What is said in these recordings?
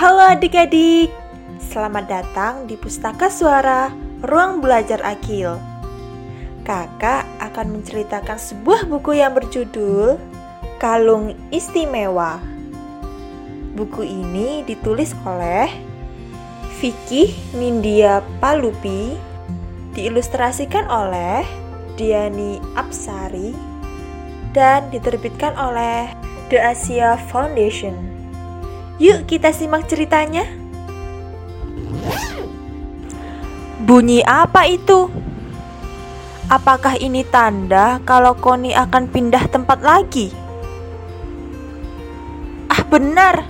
Halo adik-adik, selamat datang di Pustaka Suara Ruang Belajar Akil. Kakak akan menceritakan sebuah buku yang berjudul Kalung Istimewa. Buku ini ditulis oleh Vicky Nindya Palupi, diilustrasikan oleh Diani Apsari, dan diterbitkan oleh The Asia Foundation. Yuk kita simak ceritanya. Bunyi apa itu? Apakah ini tanda kalau Koni akan pindah tempat lagi? Ah benar,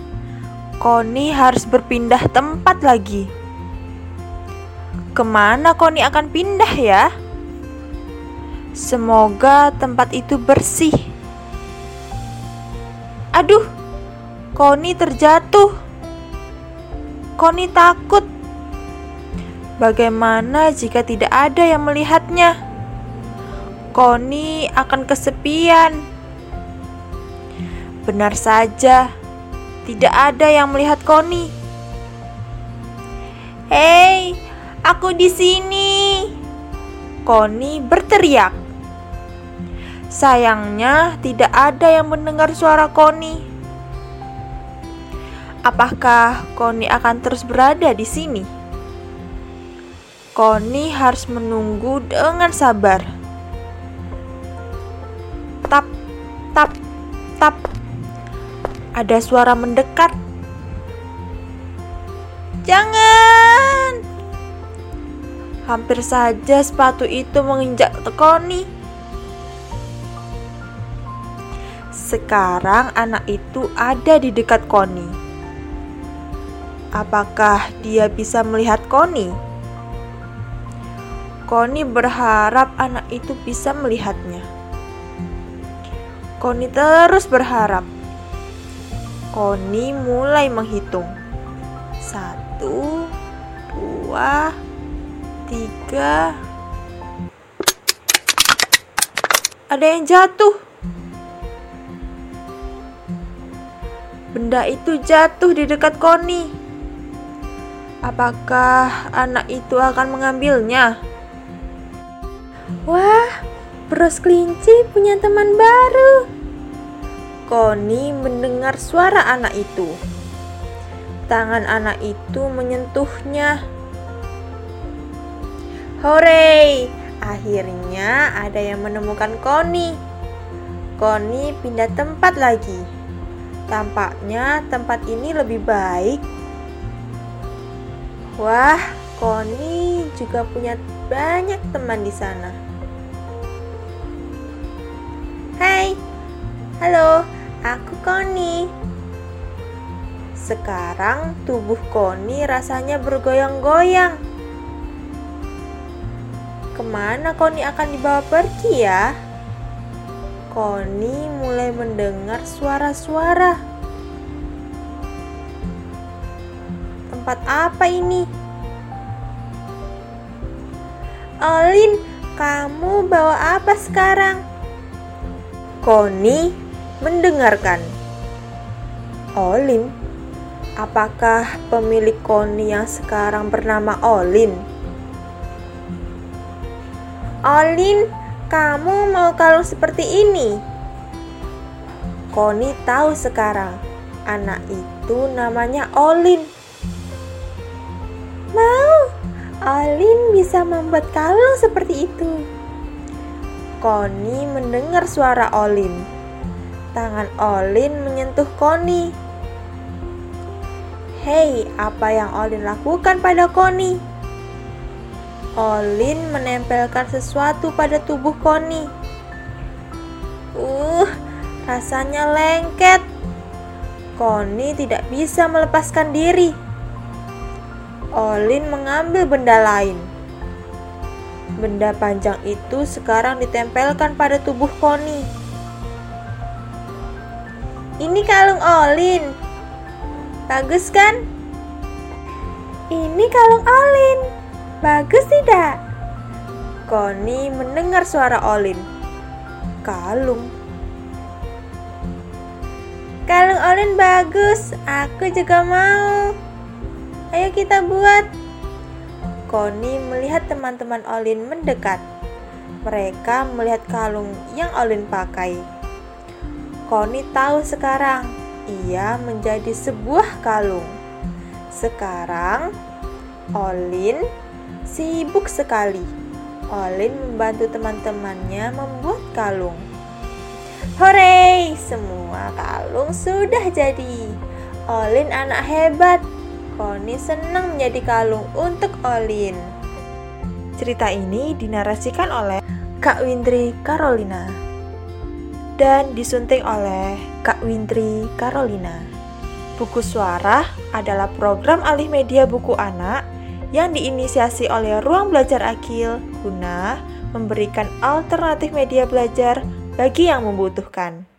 Koni harus berpindah tempat lagi. Ke mana Koni akan pindah ya? Semoga tempat itu bersih. Aduh, Koni terjatuh. Koni takut. Bagaimana jika tidak ada yang melihatnya? Koni akan kesepian. Benar saja, tidak ada yang melihat Koni. Hei, aku di sini. Koni berteriak. Sayangnya, tidak ada yang mendengar suara Koni. Apakah Koni akan terus berada di sini? Koni harus menunggu dengan sabar. Tap, tap, tap. Ada suara mendekat. Jangan! Hampir saja sepatu itu menginjak Koni. Sekarang anak itu ada di dekat Koni. Apakah dia bisa melihat Koni? Koni berharap anak itu bisa melihatnya. Koni terus berharap. Koni mulai menghitung. Satu, dua, tiga. Ada yang jatuh. Benda itu jatuh di dekat Koni. Apakah anak itu akan mengambilnya? Wah, Bros Kelinci punya teman baru. Koni mendengar suara anak itu. Tangan anak itu menyentuhnya. Hore! Akhirnya ada yang menemukan Koni. Koni pindah tempat lagi. Tampaknya tempat ini lebih baik Wah, Koni juga punya banyak teman di sana. Hai, halo, aku Koni. Sekarang tubuh Koni rasanya bergoyang-goyang. Ke mana Koni akan dibawa pergi ya? Koni mulai mendengar suara-suara. Tempat apa ini? Olin, kamu bawa apa sekarang? Koni mendengarkan. Olin, apakah pemilik Koni yang sekarang bernama Olin? Olin, kamu mau kalung seperti ini? Koni tahu sekarang, anak itu namanya Olin. Mau, Olin bisa membuat kalung seperti itu. Koni mendengar suara Olin. Tangan Olin menyentuh Koni. Hei, apa yang Olin lakukan pada Koni? Olin menempelkan sesuatu pada tubuh Koni. Uh, rasanya lengket. Koni tidak bisa melepaskan diri. Olin mengambil benda lain. Benda panjang itu sekarang ditempelkan pada tubuh Koni. Ini kalung Olin. Bagus kan? Ini kalung Olin. Bagus tidak? Koni mendengar suara Olin. Kalung. Kalung Olin bagus, aku juga mau. Kita buat. Koni melihat teman-teman Olin mendekat. Mereka melihat kalung yang Olin pakai. Koni tahu sekarang ia menjadi sebuah kalung. Sekarang Olin sibuk sekali. Olin membantu teman-temannya membuat kalung. Hore, semua kalung sudah jadi. Olin anak hebat. Koni senang menjadi kalung untuk Olin. Cerita ini dinarasikan oleh Kak Windri Carolina dan disunting oleh Kak Windri Carolina. Buku Suara adalah program alih media buku anak yang diinisiasi oleh Ruang Belajar Akil guna memberikan alternatif media belajar bagi yang membutuhkan.